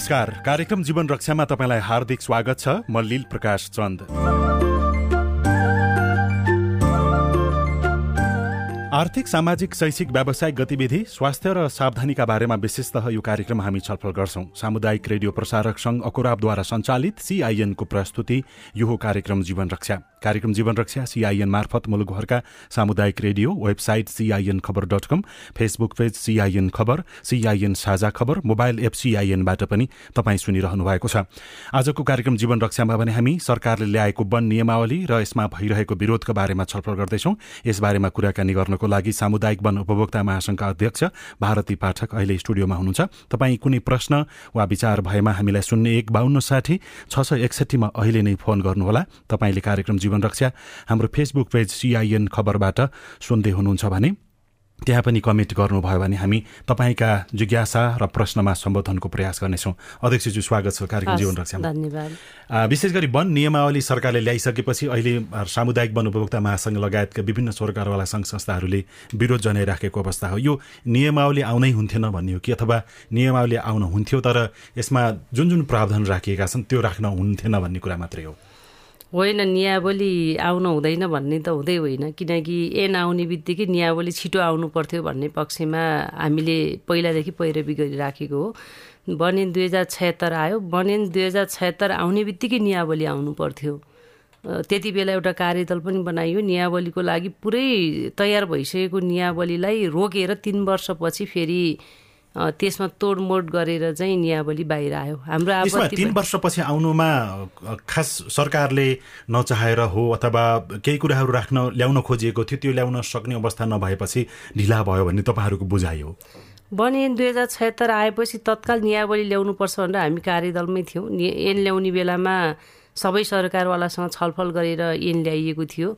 नमस्कार। कार्यक्रम जीवन रक्षामा तपाईँलाई हार्दिक स्वागत छ। म लील प्रकाश चन्द। आर्थिक सामाजिक शैक्षिक व्यावसायिक गतिविधि स्वास्थ्य र सावधानीका बारेमा विशेषतः यो कार्यक्रम हामी छलफल गर्छौं। सामुदायिक रेडियो प्रसारक संघ अकुराबद्वारा सञ्चालित सीआईएनको प्रस्तुति यो कार्यक्रम जीवन रक्षा। कार्यक्रम जीवन रक्षा सीआईएन मार्फत मुलुकभरका सामुदायिक radio website CIN Khabar dot com Facebook page CIN Khabar CIN Sajha Khabar mobile app सीआईएनबाट पनि तपाईँ सुनिरहनु भएको छ। आजको कार्यक्रम जीवन रक्षामा भने हामी सरकारले ल्याएको वन नियमावली र यसमा भइरहेको विरोधको बारेमा छलफल गर्दैछौँ। यसबारेमा कुराकानी गर्नको लागि सामुदायिक वन उपभोक्ता महासंघका अध्यक्ष भारती पाठक अहिले स्टुडियोमा हुनुहुन्छ। तपाईँ कुनै प्रश्न वा विचार भएमा हामीलाई शून्य एक बाहन्न साठी छ सय एकसठीमा अहिले नै फोन गर्नुहोला। तपाईँले कार्यक्रम जीवन रक्षा। हाम्रो फेसबुक पेज सिआइएन खबरबाट सुन्दै हुनुहुन्छ भने त्यहाँ पनि कमेन्ट गर्नुभयो भने हामी तपाईँका जिज्ञासा र प्रश्नमा सम्बोधनको प्रयास गर्नेछौँ। अध्यक्षज्यू स्वागत छ कार्यक्रम जीवन रक्षामा। धन्यवाद। विशेष गरी वन नियमावली सरकारले ल्याइसकेपछि अहिले सामुदायिक वन उपभोक्ता महासङ्घ लगायतका विभिन्न सरकारवाला सङ्घ संस्थाहरूले विरोध जनाइराखेको अवस्था हो। यो नियमावली आउनै हुन्थेन भन्ने हो कि? अथवा नियमावली आउन हुन्थ्यो तर यसमा जुन जुन प्रावधान राखिएका छन् त्यो राख्न हुन्थेन भन्ने कुरा मात्रै हो। होइन नियावली आउनु हुँदैन भन्ने त हुँदै होइन। किनकि एन आउने बित्तिकै नियावली छिटो आउनु पर्थ्यो भन्ने पक्षमा हामीले पहिलादेखि पैरवी गरिराखेको हो। बनेन दुई हजार छयत्तर आयो बनेन दुई हजार छयत्तर आउने बित्तिकै नियावली आउनु पर्थ्यो त्यति बेला एउटा कार्यदल पनि बनाइयो। नियावलीको लागि पुरै तयार भइसकेको नियावलीलाई रोकेर तिन वर्षपछि फेरि त्यसमा तोडमोड गरेर चाहिँ नियावली बाहिर आयो। हाम्रो तिन वर्षपछि आउनुमा खास सरकारले नचाहेर हो अथवा केही कुराहरू राख्न ल्याउन खोजिएको थियो त्यो ल्याउन सक्ने अवस्था नभएपछि ढिला भयो भन्ने तपाईँहरूको बुझाइ हो। बनेन दुई हजार छयत्तर आएपछि तत्काल नियावली ल्याउनुपर्छ भनेर हामी कार्यदलमै थियौँ। ऐन ल्याउने बेलामा सबै सरकारवालासँग छलफल गरेर ऐन ल्याइएको थियो।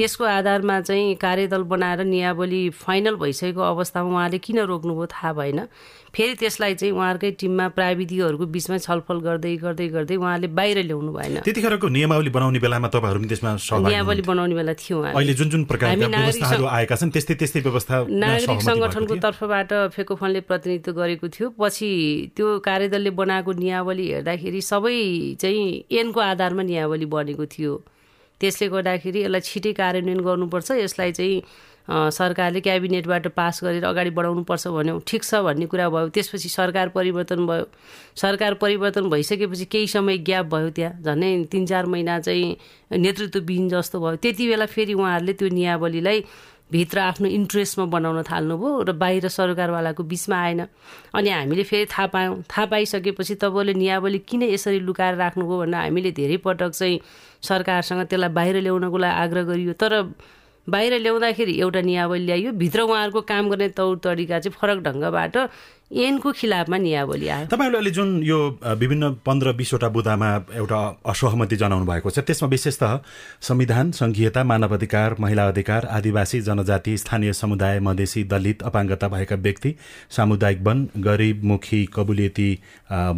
त्यसको आधारमा चाहिँ कार्यदल बनाएर नियावली फाइनल भइसकेको अवस्थामा उहाँले किन रोक्नुभयो थाहा भएन। फेरि त्यसलाई चाहिँ उहाँहरूकै टिममा प्राविधिकहरूको बिचमा छलफल गर्दै गर्दै गर्दै उहाँले बाहिर ल्याउनु भएन। त्यतिखेरको नियमावली बनाउने बेलामा तपाईँहरू त्यसमा नियमावली बनाउने बेला थियौँ अहिले जुन जुन प्रकारका आएका छन् त्यस्तै त्यस्तै व्यवस्था नागरिक सङ्गठनको तर्फबाट फेकोफनले प्रतिनिधित्व गरेको थियो। पछि त्यो कार्यदलले बनाएको नियावली हेर्दाखेरि सबै चाहिँ एनको आधारमा नियावली बनेको थियो। त्यसले गर्दाखेरि यसलाई छिटै कार्यान्वयन गर्नुपर्छ यसलाई चाहिँ सरकारले क्याबिनेटबाट पास गरेर अगाडि बढाउनुपर्छ भन्यो। ठिक छ भन्ने कुरा भयो। त्यसपछि सरकार परिवर्तन भयो। सरकार परिवर्तन भइसकेपछि केही समय ग्याप भयो त्यहाँ। झन्डै तिन चार महिना चाहिँ नेतृत्वविहीन जस्तो भयो। त्यति बेला फेरि उहाँहरूले त्यो नियावलीलाई भित्र आफ्नो इन्ट्रेस्टमा बनाउन थाल्नुभयो र बाहिर सरकारवालाको बिचमा आएन। अनि हामीले फेरि थाहा पायौँ। थाहा पाइसकेपछि तपाईँले नियावली किन यसरी लुकाएर राख्नुभयो भनेर हामीले धेरै पटक चाहिँ सरकारसँग त्यसलाई बाहिर ल्याउनको लागि आग्रह गरियो। तर बाहिर ल्याउँदाखेरि एउटा नियावली ल्याइयो भित्र उहाँहरूको काम गर्ने तौर तरिका चाहिँ फरक ढङ्गबाट एनको खिलाफमा नियावली आयो। तपाईँहरूले अहिले जुन यो विभिन्न पन्ध्र बिसवटा बुदामा एउटा असहमति जनाउनु भएको छ त्यसमा विशेषतः संविधान सङ्घीयता मानव अधिकार महिला अधिकार आदिवासी जनजाति स्थानीय समुदाय मधेसी दलित अपाङ्गता भएका व्यक्ति सामुदायिक वन गरिबमुखी कबुलियती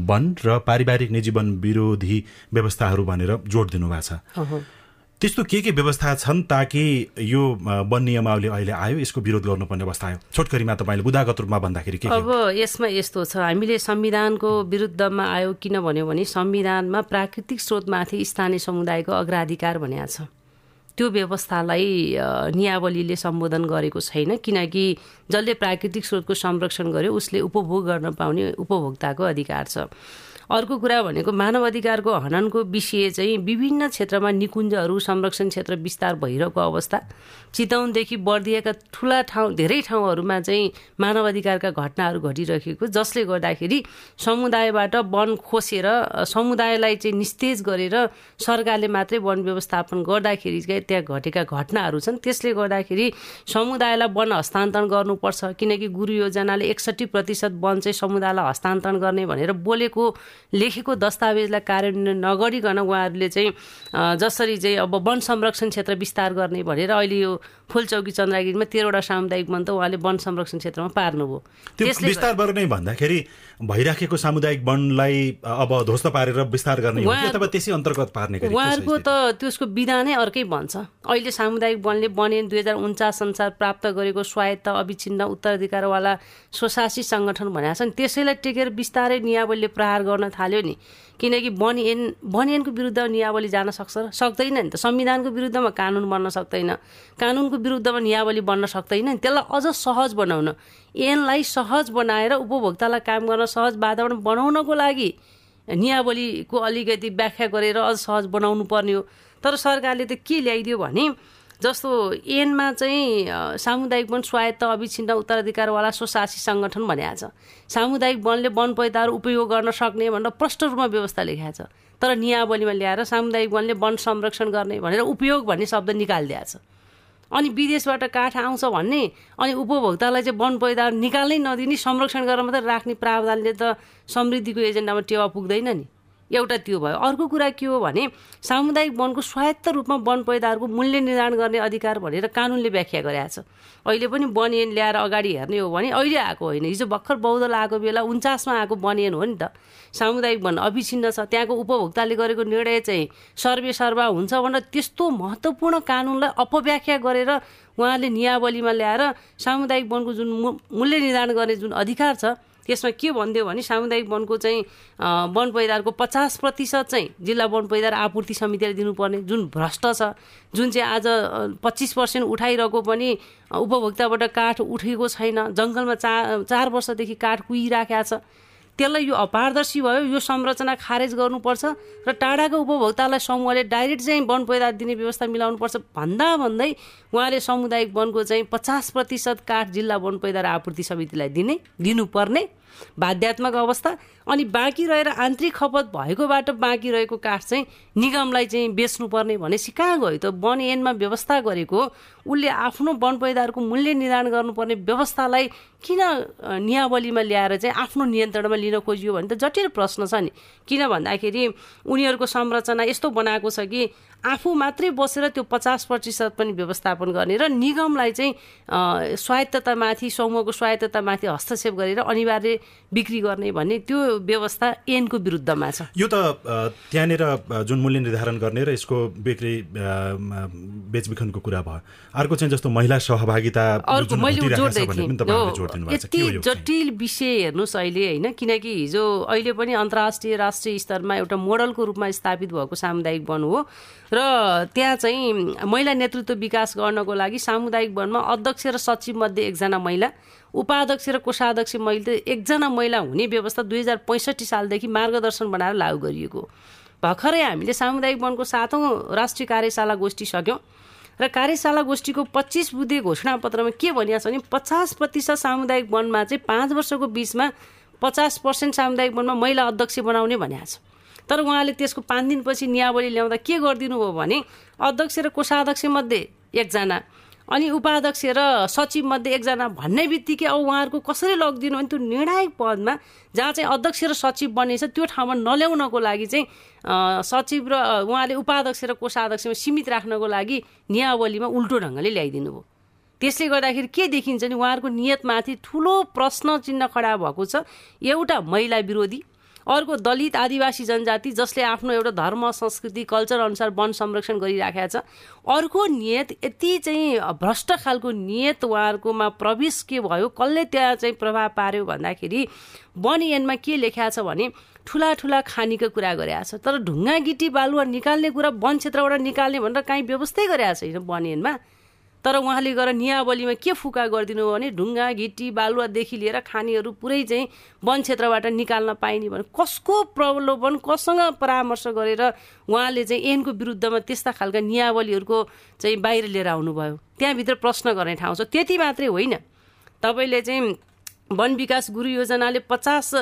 वन र पारिवारिक निजी वन विरोधी व्यवस्थाहरू भनेर जोड दिनुभएको छ। त्यस्तो के के व्यवस्था छन् ताकि यो वन नियमावली अहिले आयो यसको विरोध गर्नुपर्ने अवस्था आयो? छोटकरीमा तपाईँले बुदागत रूपमा भन्दाखेरि के अब यसमा यस्तो छ। हामीले संविधानको विरुद्धमा आयो किन भन्यो भने संविधानमा प्राकृतिक स्रोतमाथि स्थानीय समुदायको अग्राधिकार भनेको छ। त्यो व्यवस्थालाई नियावलीले सम्बोधन गरेको छैन किनकि जसले प्राकृतिक स्रोतको संरक्षण गर्यो उसले उपभोग गर्न पाउने उपभोक्ताको अधिकार छ। अर्को कुरा भनेको मानव अधिकारको हननको विषय चाहिँ विभिन्न क्षेत्रमा निकुञ्जहरू संरक्षण क्षेत्र विस्तार भइरहेको अवस्था चितौनदेखि बर्दिएका ठुला ठाउँ धेरै ठाउँहरूमा चाहिँ मानव अधिकारका घटनाहरू घटिरहेको जसले गर्दाखेरि समुदायबाट वन खोसेर समुदायलाई चाहिँ निस्तेज गरेर सरकारले मात्रै वन व्यवस्थापन गर्दाखेरि चाहिँ त्यहाँ घटेका घटनाहरू छन्। त्यसले गर्दाखेरि समुदायलाई वन हस्तान्तरण गर्नुपर्छ किनकि गुरु योजनाले एकसट्ठी प्रतिशत वन चाहिँ समुदायलाई हस्तान्तरण गर्ने भनेर बोलेको लेखेको दस्तावेजलाई कार्यान्वयन नगरिकन उहाँहरूले चाहिँ जसरी चाहिँ अब वन संरक्षण क्षेत्र विस्तार गर्ने भनेर अहिले यो फुलचौकी चन्द्रगिरीमा तेह्रवटा सामुदायिक वन त उहाँले वन संरक्षण क्षेत्रमा पार्नुभयो। त्यो विस्तार नै भन्दाखेरि भइराखेको सामुदायिक वनलाई अब ध्वस्त पारेर विस्तार गर्ने अथवा त्यसै अन्तर्गत पार्ने उहाँहरूको त त्यसको विधानै अर्कै भन्छ अहिले सामुदायिक वनले बने दुई हजार उन्चास अनुसार प्राप्त गरेको स्वायत्त अविच्छिन्न उत्तराधिकारवाला स्वशासी सङ्गठन भनेको छ नि त्यसैलाई टेकेर बिस्तारै नियावलीले प्रहार गर्न थाल्यो नि। किनकि बनिएन बनिएनको विरुद्ध नियावली जान सक्छ र सक्दैन नि त। संविधानको विरुद्धमा कानुन बन्न सक्दैन। कानुनको विरुद्धमा नियावली बन्न सक्दैन नि। त्यसलाई अझ सहज बनाउन। एनलाई सहज बनाएर उपभोक्तालाई काम गर्न सहज वातावरण बनाउनको लागि नियावलीको अलिकति व्याख्या गरेर अझ सहज बनाउनु पर्ने हो। तर सरकारले त के ल्याइदियो भने जस्तो एनमा चाहिँ सामुदायिक वन स्वायत्त अविच्छिन्न उत्तराधिकारवाला स्वशासी सङ्गठन भनेको छ। सामुदायिक वनले वन पैदाहरू उपयोग गर्न सक्ने भनेर प्रष्ट रूपमा व्यवस्था लेखाएको छ। तर नियावलीमा ल्याएर सामुदायिक वनले वन संरक्षण गर्ने भनेर उपयोग भन्ने शब्द निकालिदिएको छ। अनि विदेशबाट काठ आउँछ भन्ने अनि उपभोक्तालाई चाहिँ वन पैदाहरू निकाल्नै नदिने संरक्षण गरेर मात्रै राख्ने प्रावधानले त समृद्धिको एजेन्डामा टेवा पुग्दैन नि। एउटा त्यो भयो। अर्को कुरा के हो भने सामुदायिक वनको स्वायत्त रूपमा वन पैदाहरूको मूल्य निर्धारण गर्ने अधिकार भनेर कानुनले व्याख्या गरेको छ। अहिले पनि वनयन ल्याएर अगाडि हेर्ने हो भने अहिले आएको होइन। हिजो भर्खर बौद्धल आएको बेला उन्चासमा आएको वनयन हो नि त। सामुदायिक वन अविच्छिन्न छ। त्यहाँको उपभोक्ताले गरेको निर्णय चाहिँ सर्वे सर्वा हुन्छ भनेर त्यस्तो महत्त्वपूर्ण कानुनलाई अपव्याख्या गरेर उहाँले नियावलीमा ल्याएर सामुदायिक वनको जुन मूल्य निर्धारण गर्ने जुन अधिकार छ त्यसमा के भनिदियो भने सामुदायिक वनको चाहिँ वन पैदारको पचास प्रतिशत चाहिँ जिल्ला वन पैदार आपूर्ति समितिले दिनुपर्ने जुन भ्रष्ट छ जुन चाहिँ आज पच्चिस पर्सेन्ट उठाइरहेको पनि उपभोक्ताबाट काठ उठेको छैन जङ्गलमा चार चार वर्षदेखि काठ कुहिराखेको छ। त्यसलाई यो अपारदर्शी भयो यो संरचना खारेज गर्नुपर्छ र टाढाको उपभोक्तालाई समूहले डाइरेक्ट चाहिँ वन पैदार दिने व्यवस्था मिलाउनुपर्छ। भन्दा भन्दै उहाँले सामुदायिक वनको चाहिँ पचास प्रतिशत काठ जिल्ला वन पैदार आपूर्ति समितिलाई दिने दिनुपर्ने। बाध्यात्मक अवस्था। अनि बाँकी रहेर आन्तरिक खपत भएकोबाट बाँकी रहेको काठ चाहिँ निगमलाई चाहिँ बेच्नुपर्ने भनेपछि कहाँ गयो? त वन एनमा व्यवस्था गरेको उसले आफ्नो वन पैदाहरूको मूल्य निर्धारण गर्नुपर्ने व्यवस्थालाई किन नियावलीमा ल्याएर चाहिँ आफ्नो नियन्त्रणमा लिन खोजियो भने त जटिल प्रश्न छ नि। किन भन्दाखेरि उनीहरूको संरचना यस्तो बनाएको छ कि आफू मात्रै बसेर त्यो पचास प्रतिशत पनि व्यवस्थापन गर्ने र निगमलाई चाहिँ स्वायत्ततामाथि समूहको स्वायत्ततामाथि हस्तक्षेप गरेर अनिवार्य बिक्री गर्ने भन्ने त्यो व्यवस्था एनको विरुद्धमा छ। यो त त्यहाँनिर जुन मूल्य निर्धारण गर्ने र यसको बिक्री बेचबिखनको कुरा भयो। अर्को चाहिँ जस्तो महिला सहभागिता अर्को मैले जोड्दै थिएँ। यति जटिल विषय हेर्नुहोस् अहिले होइन? किनकि हिजो अहिले पनि अन्तर्राष्ट्रिय राष्ट्रिय स्तरमा एउटा मोडलको रूपमा स्थापित भएको सामुदायिक वन हो। र त्यहाँ चाहिँ महिला नेतृत्व विकास गर्नको लागि सामुदायिक वनमा अध्यक्ष र सचिव मध्ये एकजना महिला उपाध्यक्ष र कोषाध्यक्ष महिला एकजना महिला हुने व्यवस्था दुई हजार पैँसठी सालदेखि मार्गदर्शन बनाएर लागू गरिएको भर्खरै हामीले सामुदायिक वनको सातौँ राष्ट्रिय कार्यशाला गोष्ठी सक्यौँ र कार्यशाला गोष्ठीको पच्चिस बुद्धे घोषणापत्रमा के भनिएको छ भने पचास प्रतिशत सामुदायिक वनमा चाहिँ पाँच वर्षको बिचमा पचास पर्सेन्ट सामुदायिक वनमा महिला अध्यक्ष बनाउने भनिएको छ। तर उहाँले त्यसको पाँच दिनपछि नियावली ल्याउँदा के गरिदिनु भयो भने अध्यक्ष र कोषाध्यक्ष मध्ये एकजना अनि उपाध्यक्ष र सचिव मध्ये एकजना भन्ने बित्तिकै अब उहाँहरूको कसरी लगिदिनु भने त्यो निर्णायक पदमा जहाँ चाहिँ अध्यक्ष र सचिव बनेछ त्यो ठाउँमा नल्याउनको लागि चाहिँ सचिव र उहाँले उपाध्यक्ष र कोषाध्यक्षमा सीमित राख्नको लागि नियावलीमा उल्टो ढङ्गले ल्याइदिनु भयो त्यसले गर्दाखेरि के देखिन्छ नि उहाँहरूको नियतमाथि ठुलो प्रश्न चिन्ह खडा भएको छ। एउटा महिला विरोधी अर्को दलित आदिवासी जनजाति जसले आफ्नो एउटा धर्म संस्कृति कल्चर अनुसार वन संरक्षण गरिराखेका छ। अर्को नियत यति चाहिँ भ्रष्ट खालको नियत उहाँहरूकोमा प्रवेश के भयो कसले त्यहाँ चाहिँ प्रभाव पार्यो भन्दाखेरि वन एनमा के लेखा छ भने ठुला ठुला खानीको कुरा गरेका छ। तर ढुङ्गा गिटी बालुवा निकाल्ने कुरा वन क्षेत्रबाट निकाल्ने भनेर काहीँ व्यवस्थै गरेका छैन वन एनमा तर उहाँले गएर नियावलीमा के फुका गरिदिनु भने ढुङ्गा घिटी बालुवादेखि लिएर खानीहरू पुरै चाहिँ वन क्षेत्रबाट निकाल्न पाइने भने कसको प्रलोभन कसँग परामर्श गरेर उहाँले चाहिँ ऐनको विरुद्धमा त्यस्ता खालका नियावलीहरूको चाहिँ बाहिर लिएर आउनुभयो? त्यहाँभित्र प्रश्न गर्ने ठाउँ छ। त्यति मात्रै होइन। तपाईँले चाहिँ वन विकास गुरु योजनाले पचास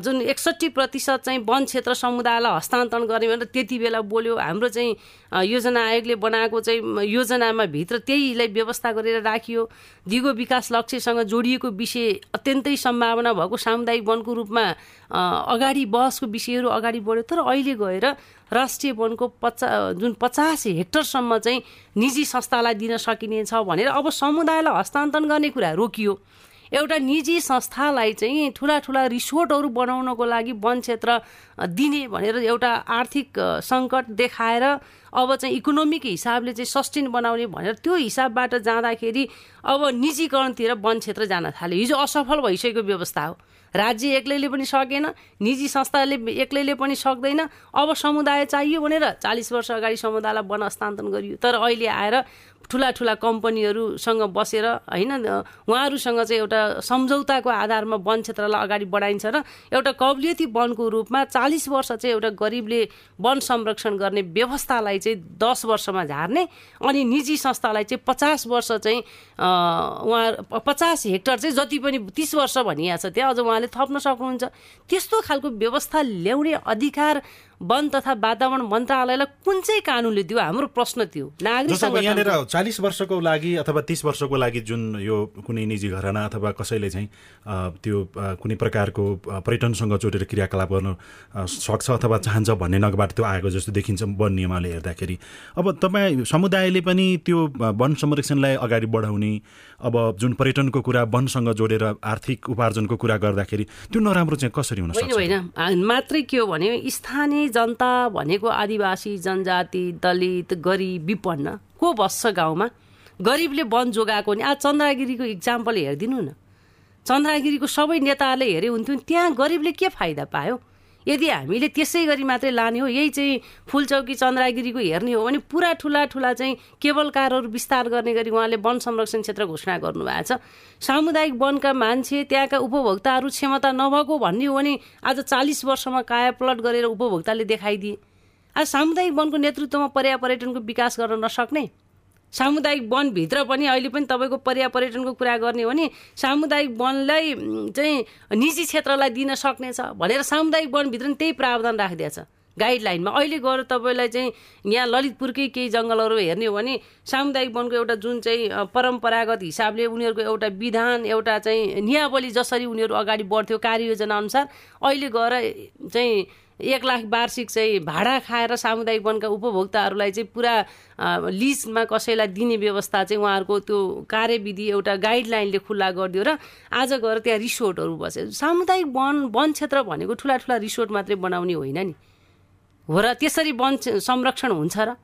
जुन एकसट्ठी प्रतिशत चाहिँ वन क्षेत्र समुदायलाई हस्तान्तरण गर्ने भनेर त्यति बेला बोल्यो। हाम्रो चाहिँ योजना आयोगले बनाएको चाहिँ योजनामा भित्र त्यहीलाई व्यवस्था गरेर राखियो। दिगो विकास लक्ष्यसँग जोडिएको विषय अत्यन्तै सम्भावना भएको सामुदायिक वनको रूपमा अगाडि बहसको विषयहरू अगाडि बढ्यो। तर अहिले गएर राष्ट्रिय वनको पचा जुन पचास हेक्टरसम्म चाहिँ निजी संस्थालाई दिन सकिनेछ भनेर अब समुदायलाई हस्तान्तरण गर्ने कुरा रोकियो। एउटा निजी संस्थालाई चाहिँ ठुला ठुला रिसोर्टहरू बनाउनको लागि वन क्षेत्र दिने भनेर एउटा आर्थिक सङ्कट देखाएर अब चाहिँ इकोनोमिक हिसाबले चाहिँ सस्टेन बनाउने भनेर त्यो हिसाबबाट जाँदाखेरि अब निजीकरणतिर वन क्षेत्र जान थाल्यो। हिजो असफल भइसकेको व्यवस्था हो। राज्य एक्लैले पनि सकेन निजी संस्थाले एक्लैले पनि सक्दैन। अब समुदाय चाहियो भनेर चालिस वर्ष अगाडि समुदायलाई वन हस्तान्तरण गरियो। तर अहिले आएर ठुला ठुला कम्पनीहरूसँग बसेर होइन उहाँहरूसँग चाहिँ एउटा सम्झौताको आधारमा वन क्षेत्रलाई अगाडि बढाइन्छ र एउटा कबलियती वनको रूपमा चालिस वर्ष चाहिँ एउटा गरिबले वन संरक्षण गर्ने व्यवस्थालाई चाहिँ दस वर्षमा झार्ने अनि निजी संस्थालाई चाहिँ पचास वर्ष चाहिँ उहाँ पचास हेक्टर चाहिँ जति पनि तिस वर्ष भनिएको छ त्यहाँ अझ उहाँले थप्न सक्नुहुन्छ। त्यस्तो खालको व्यवस्था ल्याउने अधिकार वन तथा वातावरण मन्त्रालयलाई कुन चाहिँ कानुनले दियो? हाम्रो प्रश्न थियो। नागरिक यहाँनिर चालिस वर्षको लागि अथवा तिस वर्षको लागि जुन यो कुनै निजी घरना अथवा कसैले चाहिँ त्यो कुनै प्रकारको पर्यटनसँग जोडेर क्रियाकलाप गर्न सक्छ अथवा चाहन्छ भन्ने नगबाट त्यो आएको जस्तो देखिन्छ वन नियमले हेर्दाखेरि। अब तपाईँ समुदायले पनि त्यो वन संरक्षणलाई अगाडि बढाउने अब जुन पर्यटनको कुरा वनसँग जोडेर आर्थिक उपार्जनको कुरा गर्दाखेरि त्यो नराम्रो चाहिँ कसरी हुन सक्छ? होइन। मात्रै के हो भने स्थानीय जनता भनेको आदिवासी जनजाति दलित गरिब विपन्न को बस्छ गाउँमा? गरिबले वन जोगाएको नि। आज चन्द्रागिरीको इक्जाम्पल हेरिदिनु न। चन्द्रागिरीको सबै नेताहरूले हेरे हुन्थ्यो त्यहाँ गरिबले के फाइदा पायो? यदि हामीले त्यसै गरी मात्रै लाने हो यही चाहिँ फुलचौकी चन्द्रागिरीको हेर्ने हो भने पुरा ठुला ठुला चाहिँ केबल कारहरू विस्तार गर्ने गरी उहाँले वन संरक्षण क्षेत्र घोषणा गर्नुभएको छ। सामुदायिक वनका मान्छे त्यहाँका उपभोक्ताहरू क्षमता नभएको भन्ने हो भने आज चालिस वर्षमा कायापलट गरेर उपभोक्ताले देखाइदिए। आज सामुदायिक वनको नेतृत्वमा पर्या पर्यटनको विकास गर्न नसक्ने सामुदायिक वनभित्र पनि अहिले पनि तपाईँको पर्या पर्यटनको कुरा गर्ने हो भने सामुदायिक वनलाई चाहिँ निजी क्षेत्रलाई दिन सक्नेछ भनेर सामुदायिक वनभित्र पनि त्यही प्रावधान राखिदिएछ गाइडलाइनमा अहिले गएर तपाईँलाई चाहिँ यहाँ ललितपुरकै केही जङ्गलहरू हेर्ने हो भने सामुदायिक वनको एउटा जुन चाहिँ परम्परागत हिसाबले उनीहरूको एउटा विधान एउटा चाहिँ नियावली जसरी उनीहरू अगाडि बढ्थ्यो कार्ययोजना अनुसार अहिले गएर चाहिँ एक लाख वार्षिक चाहिँ भाडा खाएर सामुदायिक वनका उपभोक्ताहरूलाई चाहिँ पुरा लिजमा कसैलाई दिने व्यवस्था चाहिँ उहाँहरूको त्यो कार्यविधि एउटा गाइडलाइनले खुल्ला गरिदियो र आज गएर त्यहाँ रिसोर्टहरू बस्यो सामुदायिक वन वन क्षेत्र भनेको ठुला ठुला रिसोर्ट मात्रै बनाउने होइन नि। हो र त्यसरी वन संरक्षण हुन्छ र?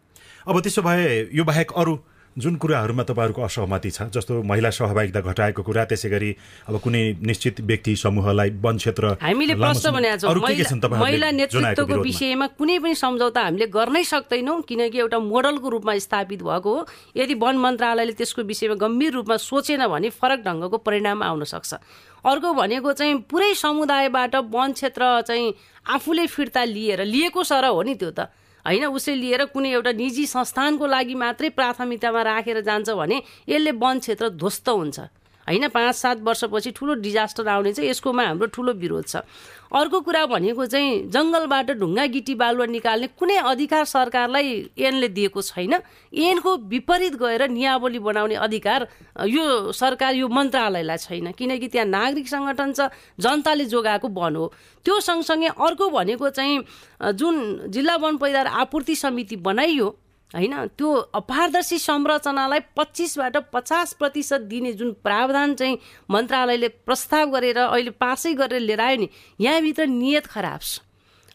अब त्यसो भए यो बाहेक अरू जुन कुराहरूमा तपाईँहरूको असहमति छ जस्तो महिला सहभागिता घटाएको कुरा त्यसै गरी अब कुनै निश्चित व्यक्ति समूहलाई वन क्षेत्र हामीले प्रश्न भनेको महिला नेतृत्वको विषयमा कुनै पनि सम्झौता हामीले गर्नै सक्दैनौँ किनकि एउटा मोडलको रूपमा स्थापित भएको हो। यदि वन मन्त्रालयले त्यसको विषयमा गम्भीर रूपमा सोचेन भने फरक ढङ्गको परिणाम आउन सक्छ। अर्को भनेको चाहिँ पुरै समुदायबाट वन क्षेत्र चाहिँ आफूले फिर्ता लिएर लिएको सर हो नि त्यो त। होइन उसले लिएर कुनै एउटा निजी संस्थानको लागि मात्रै प्राथमिकतामा राखेर जान्छ भने यसले वन क्षेत्र ध्वस्त हुन्छ। होइन पाँच सात वर्षपछि ठुलो डिजास्टर आउने चाहिँ यसकोमा हाम्रो ठुलो विरोध छ। अर्को कुरा भनेको चाहिँ जङ्गलबाट ढुङ्गा गिटी बालुवा निकाल्ने कुनै अधिकार सरकारलाई ऐनले दिएको छैन। ऐनको विपरीत गएर नियावली बनाउने अधिकार यो सरकार यो मन्त्रालयलाई छैन। किनकि त्यहाँ नागरिक सङ्गठन छ जनताले जोगाएको वन हो। त्यो सँगसँगै अर्को भनेको चाहिँ जुन जिल्ला वन पैदार आपूर्ति समिति बनाइयो होइन? त्यो अपारदर्शी संरचनालाई पच्चिसबाट पचास प्रतिशत दिने जुन प्रावधान चाहिँ मन्त्रालयले प्रस्ताव गरेर अहिले पासै गरेर लिएर आयो नि यहाँभित्र नियत खराब छ।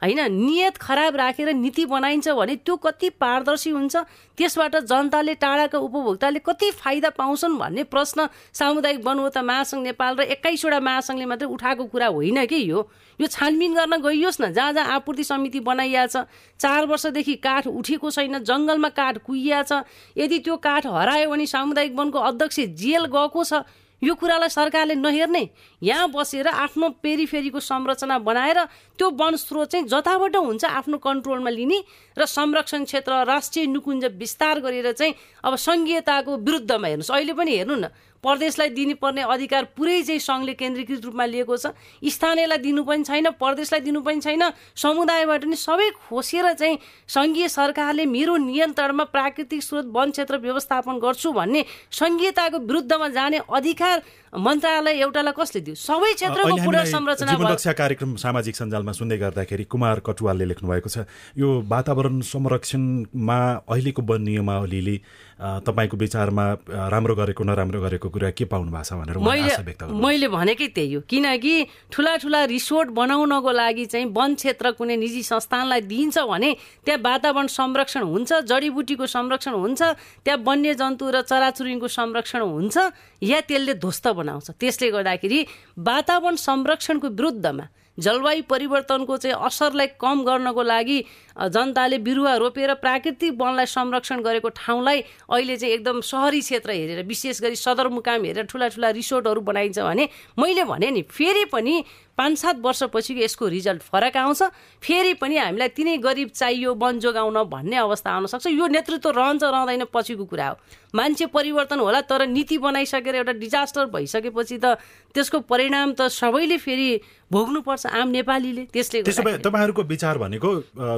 होइन नियत खराब राखेर नीति बनाइन्छ भने त्यो कति पारदर्शी हुन्छ त्यसबाट जनताले टाढाका उपभोक्ताले कति फाइदा पाउँछन् भन्ने प्रश्न सामुदायिक वनवता महासङ्घ नेपाल र एक्काइसवटा महासङ्घले मात्रै उठाएको कुरा होइन कि यो? यो छानबिन गर्न गइयोस् न जहाँ जहाँ आपूर्ति समिति बनाइया छ चार वर्षदेखि काठ उठेको छैन जङ्गलमा काठ कुहिया छ यदि त्यो काठ हरायो भने सामुदायिक वनको अध्यक्ष जेल गएको छ यो कुरालाई सरकारले नहेर्ने यहाँ बसेर आफ्नो पेरिफेरीको संरचना बनाएर त्यो वन स्रोत चाहिँ जताबाट हुन्छ आफ्नो कन्ट्रोलमा लिने र संरक्षण क्षेत्र राष्ट्रिय निकुञ्ज विस्तार गरेर चाहिँ अब सङ्घीयताको विरुद्धमा हेर्नुहोस्। अहिले पनि हेर्नु न प्रदेशलाई दिनुपर्ने अधिकार पुरै चाहिँ सङ्घले केन्द्रीकृत रूपमा लिएको छ। स्थानीयलाई दिनु पनि छैन प्रदेशलाई दिनु पनि छैन। समुदायबाट नि सबै खोसेर चाहिँ सङ्घीय सरकारले मेरो नियन्त्रणमा प्राकृतिक स्रोत वन क्षेत्र व्यवस्थापन गर्छु भन्ने सङ्घीयताको विरुद्धमा जाने अधिकार मन्त्रालय एउटालाई कसले दियो? सबै क्षेत्रको पुनर्संरचना कार्यक्रम सामाजिक सञ्जालमा सुन्दै गर्दाखेरि कुमार कटुवालले लेख्नु भएको छ यो वातावरण संरक्षणमा अहिलेको वन नियमावलीले तपाईँको विचारमा राम्रो गरेको नराम्रो गरेको कुरा के पाउनु भएको छ भनेर मैले मैले भनेकै त्यही हो। किनकि ठुला ठुला रिसोर्ट बनाउनको लागि चाहिँ वन क्षेत्र कुनै निजी संस्थानलाई दिइन्छ भने त्यहाँ वातावरण संरक्षण हुन्छ जडीबुटीको संरक्षण हुन्छ त्यहाँ वन्यजन्तु र चराचुरुङ्गीको संरक्षण हुन्छ या त्यसले ध्वस्त बनाउँछ। त्यसले गर्दाखेरि वातावरण संरक्षणको विरुद्धमा जलवायु परिवर्तनको चाहिँ असरलाई कम गर्नको लागि जनताले बिरुवा रोपेर प्राकृतिक वनलाई संरक्षण गरेको ठाउँलाई अहिले चाहिँ एकदम सहरी क्षेत्र हेरेर विशेष गरी सदरमुकाम हेरेर ठुला ठुला रिसोर्टहरू बनाइन्छ भने मैले भने नि फेरि पनि पाँच सात वर्षपछि यसको रिजल्ट फरक आउँछ। फेरि पनि हामीलाई तिनै गरिब चाहियो वन जोगाउन भन्ने अवस्था आउन सक्छ। यो नेतृत्व रहन्छ रहँदैन पछिको कुरा हो। मान्छे परिवर्तन होला तर नीति बनाइसकेर एउटा डिजास्टर भइसकेपछि त त्यसको परिणाम त सबैले फेरि भोग्नुपर्छ आम नेपालीले। त्यसले त्यसो भए तपाईँहरूको विचार भनेको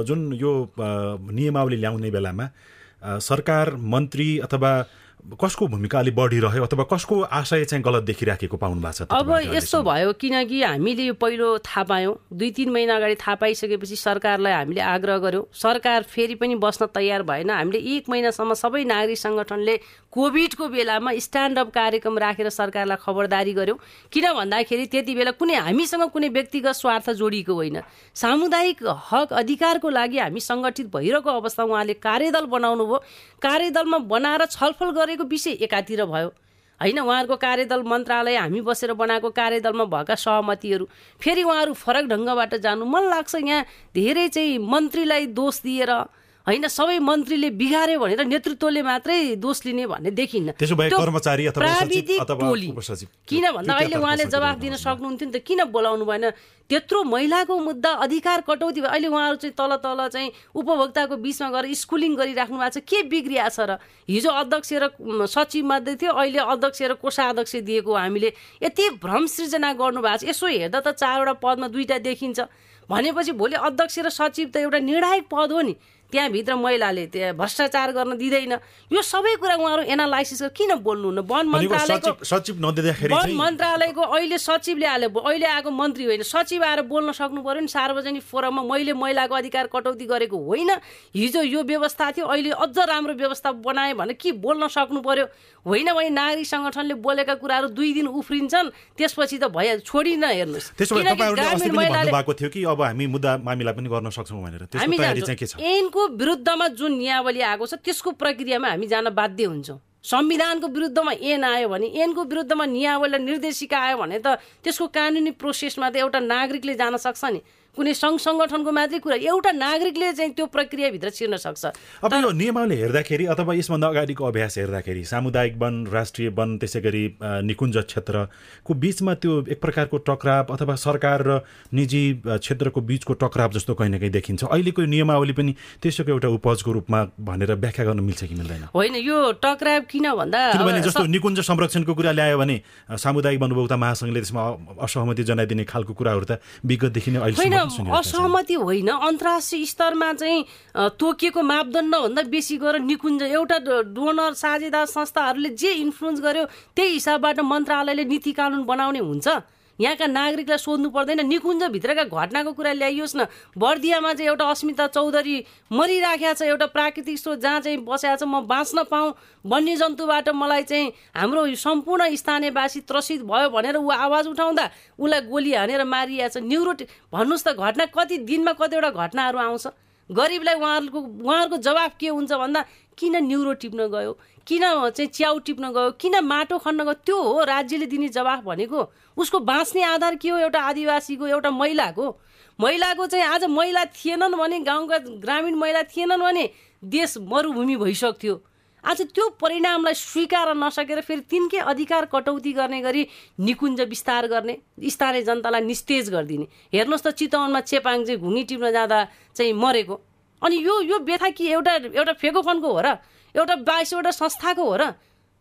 जुन यो नियमावली ल्याउने बेलामा सरकार मन्त्री अथवा कसको भूमिका अलिक बढी रह्यो अथवा कसको आशय चाहिँ गलत देखिराखेको पाउनु भएको छ अब यस्तो भयो किनकि हामीले यो पहिलो थाहा पायौँ। दुई तिन महिना अगाडि थाहा पाइसकेपछि सरकारलाई हामीले आग्रह गऱ्यौँ सरकार फेरि पनि बस्न तयार भएन। हामीले एक महिनासम्म सबै नागरिक सङ्गठनले कोभिडको बेलामा स्ट्यान्डअप कार्यक्रम राखेर सरकारलाई खबरदारी गऱ्यौँ किन भन्दाखेरि त्यति बेला कुनै हामीसँग कुनै व्यक्तिगत स्वार्थ जोडिएको होइन। सामुदायिक हक अधिकारको लागि हामी सङ्गठित भइरहेको अवस्था उहाँले कार्यदल बनाउनु भयो कार्यदलमा बनाएर छलफल गरेको विषय एकातिर भयो। होइन उहाँहरूको कार्यदल मन्त्रालय हामी बसेर बनाएको कार्यदलमा भएका सहमतिहरू। फेरि उहाँहरू फरक ढङ्गबाट जानु मन लाग्छ। यहाँ धेरै चाहिँ मन्त्रीलाई दोष दिएर होइन सबै मन्त्रीले बिगार्यो भनेर नेतृत्वले मात्रै दोष लिने भन्ने देखिन्न। प्राविधिक टोली। किन भन्दा अहिले उहाँले जवाफ दिन सक्नुहुन्थ्यो नि त किन बोलाउनु भएन? त्यत्रो महिलाको मुद्दा अधिकार कटौती भयो। अहिले उहाँहरू चाहिँ तल तल चाहिँ उपभोक्ताको बिचमा गएर स्कुलिङ गरिराख्नु भएको छ। के बिग्रिया छ र? हिजो अध्यक्ष र सचिव मात्रै थियो अहिले अध्यक्ष र कोषाध्यक्ष दिएको हामीले यति भ्रम सृजना गर्नुभएको छ। यसो हेर्दा त चारवटा पदमा दुईवटा देखिन्छ। भनेपछि भोलि अध्यक्ष र सचिव त एउटा निर्णायक पद हो नि। त्यहाँभित्र महिलाले त्यहाँ भ्रष्टाचार गर्न दिँदैन। यो सबै कुरा उहाँहरू एनालाइसिस किन बोल्नुहुन्न वन मन्त्रालयको सचिव वन मन्त्रालयको अहिले सचिवले आले अहिले आएको मन्त्री होइन। सचिव आएर बोल्न सक्नु पऱ्यो नि सार्वजनिक फोरममा। मैले महिलाको अधिकार कटौती गरेको होइन। हिजो यो व्यवस्था थियो। अहिले अझ राम्रो व्यवस्था बनाएँ भने के बोल्न सक्नु पर्यो? होइन भने नागरिक सङ्गठनले बोलेका कुराहरू दुई दिन उफ्रिन्छन्। त्यसपछि त भइहाल्छ छोडिन हेर्नुहोस्। भएको थियो कि अब हामी मुद्दा मामिला पनि गर्न सक्छौँ भनेर। ऐनको विरुद्धमा जुन नियावली आएको छ त्यसको प्रक्रियामा हामी जान बाध्य हुन्छौँ। संविधानको विरुद्धमा ऐन आयो भने ऐनको विरुद्धमा नियावली निर्देशिका आयो भने त त्यसको कानुनी प्रोसेसमा त एउटा नागरिकले जान सक्छ नि। कुनै सङ्घ सङ्गठनको मात्रै कुरा एउटा नागरिकले चाहिँ त्यो प्रक्रियाभित्र छिर्न सक्छ। अब यो नियमावली हेर्दाखेरि अथवा यसभन्दा अगाडिको अभ्यास हेर्दाखेरि सामुदायिक वन राष्ट्रिय वन त्यसै गरी निकुञ्ज क्षेत्रको बिचमा त्यो एक प्रकारको टक्राव अथवा सरकार र निजी क्षेत्रको बिचको टक्राव जस्तो कहीँ न कहीँ देखिन्छ। अहिलेको नियमावली पनि त्यसैको एउटा उपजको रूपमा भनेर व्याख्या गर्न मिल्छ कि मिल्दैन? होइन यो टक्राव किन भन्दा किनभने जस्तो निकुञ्ज संरक्षणको कुरा ल्यायो भने सामुदायिक वनभोक्ता महासङ्घले त्यसमा असहमति जनाइदिने खालको कुराहरू त विगतदेखि नै अहिले असहमति होइन अन्तर्राष्ट्रिय स्तरमा चाहिँ तोकिएको मापदण्डभन्दा बेसी गरेर निकुञ्ज एउटा डोनर साझेदार संस्थाहरूले जे इन्फ्लुएन्स गर्यो त्यही हिसाबबाट मन्त्रालयले नीति कानुन बनाउने हुन्छ। यहाँका नागरिकलाई सोध्नु पर्दैन निकुञ्जभित्रका घटनाको कुरा ल्याइयोस् न। बर्दियामा चाहिँ एउटा अस्मिता चौधरी मरिराखेको छ एउटा प्राकृतिक स्रोत जहाँ चाहिँ बसेको छ म बाँच्न पाऊँ वन्यजन्तुबाट मलाई चाहिँ हाम्रो सम्पूर्ण स्थानीयवासी त्रसित भयो भनेर ऊ आवाज उठाउँदा उसलाई गोली हानेर मारिया छ। न्युरो भन्नुहोस् त घटना कति दिनमा कतिवटा घटनाहरू आउँछ? गरिबलाई उहाँहरूको उहाँहरूको जवाफ के हुन्छ भन्दा किन न्युरो टिप्न गयो? किन चाहिँ च्याउ टिप्न गयो? किन माटो खन्न गयो? त्यो हो राज्यले दिने जवाफ भनेको। उसको बाँच्ने आधार के हो? एउटा आदिवासीको एउटा महिलाको? महिलाको चाहिँ आज महिला थिएनन् भने गाउँका ग्रामीण महिला थिएनन् भने देश मरुभूमि भइसक्थ्यो। आज त्यो परिणामलाई स्वीकार नसकेर फेरि तिनकै अधिकार कटौती गर्ने गरी निकुञ्ज विस्तार गर्ने स्थानीय जनतालाई निस्तेज गरिदिने। हेर्नुहोस् त चितवनमा चेपाङ चाहिँ घुङ्गी टिप्न जाँदा चाहिँ मरेको। अनि यो यो व्यथा कि एउटा एउटा फेकोफनको हो र? एउटा बाइसवटा संस्थाको हो र?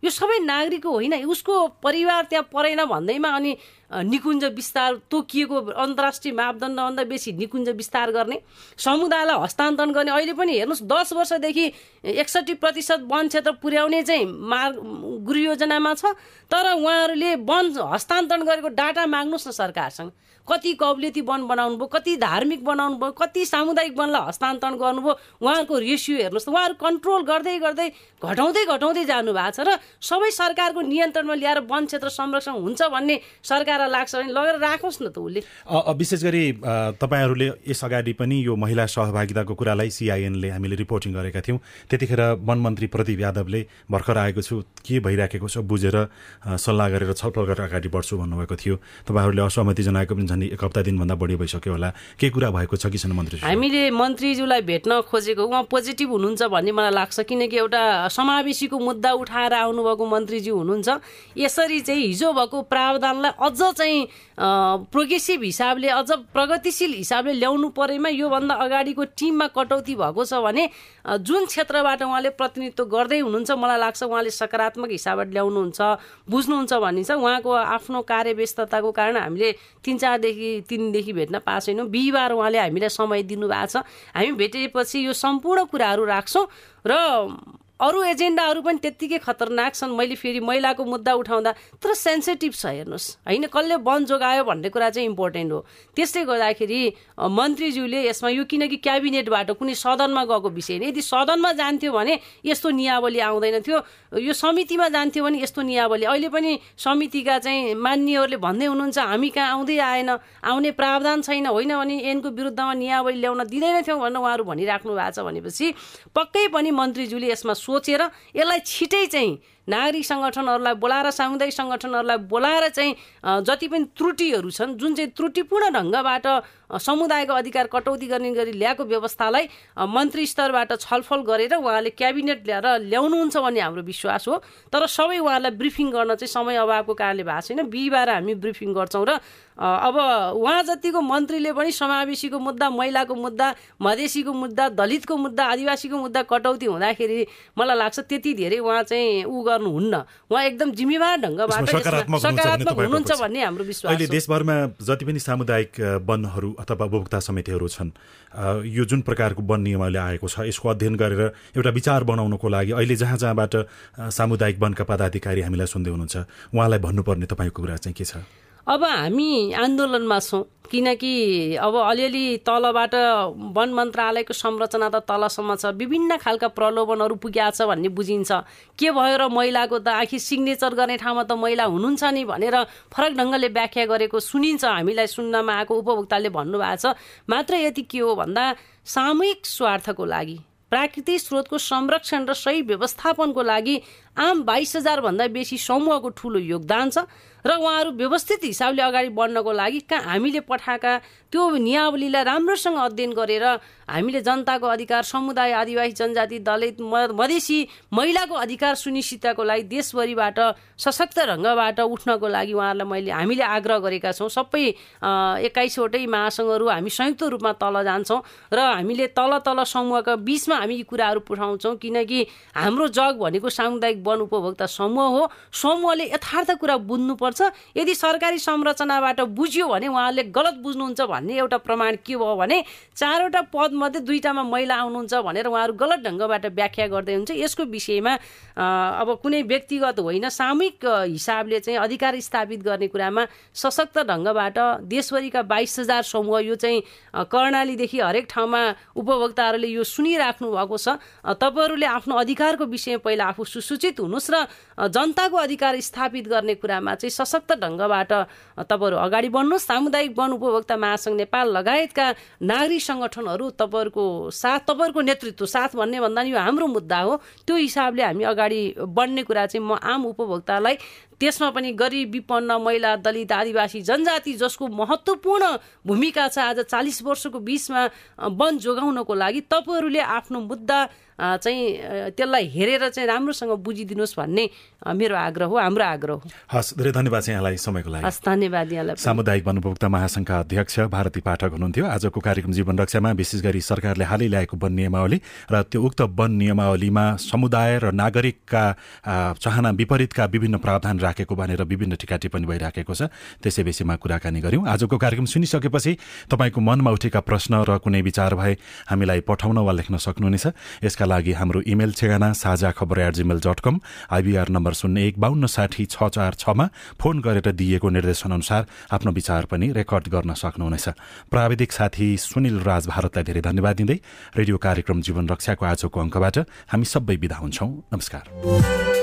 यो सबै नागरिकको होइन उसको परिवार त्यहाँ परेन भन्दैमा अनि निकुञ्ज विस्तार तोकिएको अन्तर्राष्ट्रिय मापदण्डभन्दा बेसी निकुञ्ज विस्तार गर्ने समुदायलाई हस्तान्तरण गर्ने अहिले पनि हेर्नुहोस् दस वर्षदेखि एकसट्ठी प्रतिशत वन क्षेत्र पुर्याउने चाहिँ मार्ग गृह योजनामा छ तर उहाँहरूले वन हस्तान्तरण गरेको डाटा माग्नुहोस् न सरकारसँग। कति कौलियती वन बनाउनु भयो कति धार्मिक बनाउनु भयो कति सामुदायिक वनलाई हस्तान्तरण गर्नुभयो उहाँहरूको रेसियो हेर्नुहोस् त उहाँहरू कन्ट्रोल गर्दै गर्दै घटाउँदै घटाउँदै जानु भएको छ र सबै सरकारको नियन्त्रणमा ल्याएर वन क्षेत्र संरक्षण हुन्छ भन्ने सरकारलाई लाग्छ भने लगेर राखोस् न त उसले। विशेष गरी तपाईँहरूले यस अगाडि पनि यो महिला सहभागिताको कुरालाई सिआइएनले हामीले रिपोर्टिङ गरेका थियौँ। त्यतिखेर वन मन्त्री प्रदीप यादवले भर्खर आएको छु के भइराखेको छ बुझेर सल्लाह गरेर छलफल गरेर अगाडि बढ्छु भन्नुभएको थियो। तपाईँहरूले असहमति जनाएको पनि झन् एक हप्ता दिनभन्दा बढी भइसक्यो होला। के कुरा भएको छ कि छैन मन्त्री हामीले मन्त्रीज्यूलाई भेट्न खोजेको उहाँ पोजिटिभ हुनुहुन्छ भन्ने मलाई लाग्छ। किनकि एउटा समावेशीको मुद्दा उठाएर आउनुभएको मन्त्रीज्यू हुनुहुन्छ। यसरी चाहिँ हिजो भएको प्रावधानलाई अझ चाहिँ प्रोग्रेसिभ हिसाबले अझ प्रगतिशील हिसाबले ल्याउनु परेमा योभन्दा अगाडिको टिममा कटौती भएको छ भने जुन क्षेत्रबाट उहाँले प्रतिनिधित्व गर्दै हुनुहुन्छ मलाई लाग्छ उहाँले सकारात्मक हिसाबबाट ल्याउनुहुन्छ बुझ्नुहुन्छ भन्ने छ। उहाँको आफ्नो कार्यव्यस्तताको कारण हामीले तिन चारदेखि तिनदेखि भेट्न पाएको छैनौँ। बिहिबार उहाँले हामीलाई समय दिनुभएको छ। हामी भेटेपछि यो सम्पूर्ण कुराहरू राख्छौँ र अरू एजेन्डाहरू पनि त्यत्तिकै खतरनाक छन्। मैले फेरि महिलाको मुद्दा उठाउँदा तर सेन्सिटिभ छ हेर्नुहोस्। होइन कसले वन जोगायो भन्ने कुरा चाहिँ इम्पोर्टेन्ट हो। त्यसले गर्दाखेरि मन्त्रीज्यूले यसमा यो किनकि क्याबिनेटबाट कुनै सदनमा गएको विषय नै यदि सदनमा जान्थ्यो भने यस्तो नियावली आउँदैन थियो यो समितिमा जान्थ्यो भने यस्तो नियावली। अहिले पनि समितिका चाहिँ मान्यहरूले भन्दै हुनुहुन्छ हामी कहाँ आउँदै आएन। आउने प्रावधान छैन। होइन भने ऐनको विरुद्धमा नियावली ल्याउन दिँदैन थियौँ भनेर उहाँहरू भनिराख्नु भएको छ भनेपछि पक्कै पनि मन्त्रीज्यूले यसमा सोचेर यसलाई छिटै चाहिँ नागरिक सङ्गठनहरूलाई बोलाएर सामुदायिक सङ्गठनहरूलाई बोलाएर चाहिँ जति पनि त्रुटिहरू छन् जुन चाहिँ त्रुटिपूर्ण ढङ्गबाट समुदायको अधिकार कटौती गर्ने गरी ल्याएको व्यवस्थालाई मन्त्री स्तरबाट छलफल गरेर उहाँले क्याबिनेट ल्याएर ल्याउनुहुन्छ भन्ने हाम्रो विश्वास हो। तर सबै उहाँलाई ब्रिफिङ गर्न चाहिँ समय अभावको कारणले भएको छैन। बिहिबार हामी ब्रिफिङ गर्छौँ र अब उहाँ जतिको मन्त्रीले पनि समावेशीको मुद्दा महिलाको मुद्दा मधेसीको मुद्दा दलितको मुद्दा आदिवासीको मुद्दा कटौती हुँदाखेरि मलाई लाग्छ त्यति धेरै उहाँ चाहिँ ऊ गर्नुहुन्न। उहाँ एकदम जिम्मेवार ढङ्गबाट सकारात्मक हुनुहुन्छ भन्ने हाम्रो विश्वास अहिले देशभरमा जति पनि सामुदायिक वनहरू अथवा उपभोक्ता समितिहरू छन् यो जुन प्रकारको वन नियमले आएको छ यसको अध्ययन गरेर एउटा विचार बनाउनको लागि अहिले जहाँ जहाँबाट सामुदायिक वनका पदाधिकारी हामीलाई सुन्दै हुनुहुन्छ उहाँलाई भन्नुपर्ने तपाईँको कुरा चाहिँ के छ? अब हामी आन्दोलनमा छौँ। किनकि अब अलिअलि तलबाट वन मन्त्रालयको संरचना त तलसम्म छ। विभिन्न खालका प्रलोभनहरू पुगेको छ भन्ने बुझिन्छ। के भयो र महिलाको त आखिर सिग्नेचर गर्ने ठाउँमा त महिला हुनुहुन्छ नि भनेर फरक ढङ्गले व्याख्या गरेको सुनिन्छ। हामीलाई सुन्नमा आएको उपभोक्ताले भन्नुभएको छ मात्र यति के हो भन्दा सामूहिक स्वार्थको लागि प्राकृतिक स्रोतको संरक्षण र सही व्यवस्थापनको लागि आम बाइस हजारभन्दा बेसी समूहको ठुलो योगदान छ। र उहाँहरू व्यवस्थित हिसाबले अगाडि बढ्नको लागि कहाँ हामीले पठाएका त्यो नियावलीलाई राम्रोसँग अध्ययन गरेर हामीले जनताको अधिकार समुदाय आदिवासी जनजाति दलित मधेसी महिलाको अधिकार सुनिश्चितताको लागि देशभरिबाट सशक्त ढङ्गबाट उठ्नको लागि उहाँहरूलाई मैले हामीले आग्रह गरेका छौँ। सबै एक्काइसवटै महासङ्घहरू हामी संयुक्त रूपमा तल जान्छौँ र हामीले तल तल समूहका बिचमा हामी यी कुराहरू पठाउँछौँ किनकि हाम्रो जग भनेको सामुदायिक वन उपभोक्ता समूह हो। समूहले यथार्थ कुरा बुझ्नुपर्छ। यदि सरकारी संरचनाबाट बुझ्यो भने उहाँले गलत बुझ्नुहुन्छ भन्ने एउटा प्रमाण के भयो भने चारवटा पदमध्ये दुईवटामा महिला आउनुहुन्छ भनेर उहाँहरू गलत ढङ्गबाट व्याख्या गर्दै हुन्छ। यसको विषयमा अब कुनै व्यक्तिगत होइन सामूहिक हिसाबले चाहिँ अधिकार स्थापित गर्ने कुरामा सशक्त ढङ्गबाट देशभरिका बाइस हजार समूह यो चाहिँ कर्णालीदेखि हरेक ठाउँमा उपभोक्ताहरूले यो सुनिराख्नु भएको छ। तपाईँहरूले आफ्नो अधिकारको विषयमा पहिला आफू सुसूचित सचेत हुनुहोस् र जनताको अधिकार स्थापित गर्ने कुरामा चाहिँ सशक्त ढङ्गबाट तपाईँहरू अगाडि बढ्नुहोस् सामुदायिक वन उपभोक्ता महासङ्घ नेपाल लगायतका नागरिक सङ्गठनहरू तपाईँहरूको साथ तपाईँहरूको नेतृत्व साथ भन्ने भन्दा यो हाम्रो मुद्दा हो। त्यो हिसाबले हामी अगाडि बढ्ने कुरा चाहिँ म आम उपभोक्तालाई त्यसमा पनि गरिब विपन्न महिला दलित आदिवासी जनजाति जसको महत्त्वपूर्ण भूमिका छ आज चालिस वर्षको बिचमा वन जोगाउनको लागि तपाईँहरूले आफ्नो मुद्दा चाहिँ त्यसलाई हेरेर चाहिँ राम्रोसँग बुझिदिनुहोस् भन्ने मेरो आग्रह हो हाम्रो आग्रह हो। हस् धेरै धन्यवाद चाहिँ यहाँलाई समयको लागि। हस् धन्यवाद यहाँलाई सामुदायिक वनोपभोक्ता महासङ्घका अध्यक्ष भारती पाठक हुनुहुन्थ्यो। आजको कार्यक्रम जीवन रक्षामा विशेष गरी सरकारले हालै ल्याएको वन नियमावली र त्यो उक्त वन नियमावलीमा समुदाय र नागरिकका चाहना विपरीतका विभिन्न प्रावधान राखेको भनेर विभिन्न टिका टिप्पणी भइराखेको छ। त्यसै विषयमा कुराकानी गऱ्यौँ। आजको कार्यक्रम सुनिसकेपछि तपाईँको मनमा उठेका प्रश्न र कुनै विचार भए हामीलाई पठाउन वा लेख्न सक्नुहुनेछ। यसका लागि हाम्रो इमेल ठेगाना Sajha Khabar at Gmail dot com IBR number शून्य एक बाहन्न साठी छ चार छमा फोन गरेर दिइएको निर्देशनअनुसार आफ्नो विचार पनि रेकर्ड गर्न सक्नुहुनेछ। प्राविधिक साथी सुनिल राज भारतलाई धेरै धन्यवाद दिँदै रेडियो कार्यक्रम जीवन रक्षाको आजको अङ्कबाट हामी सबै विदा हुन्छौँ। नमस्कार।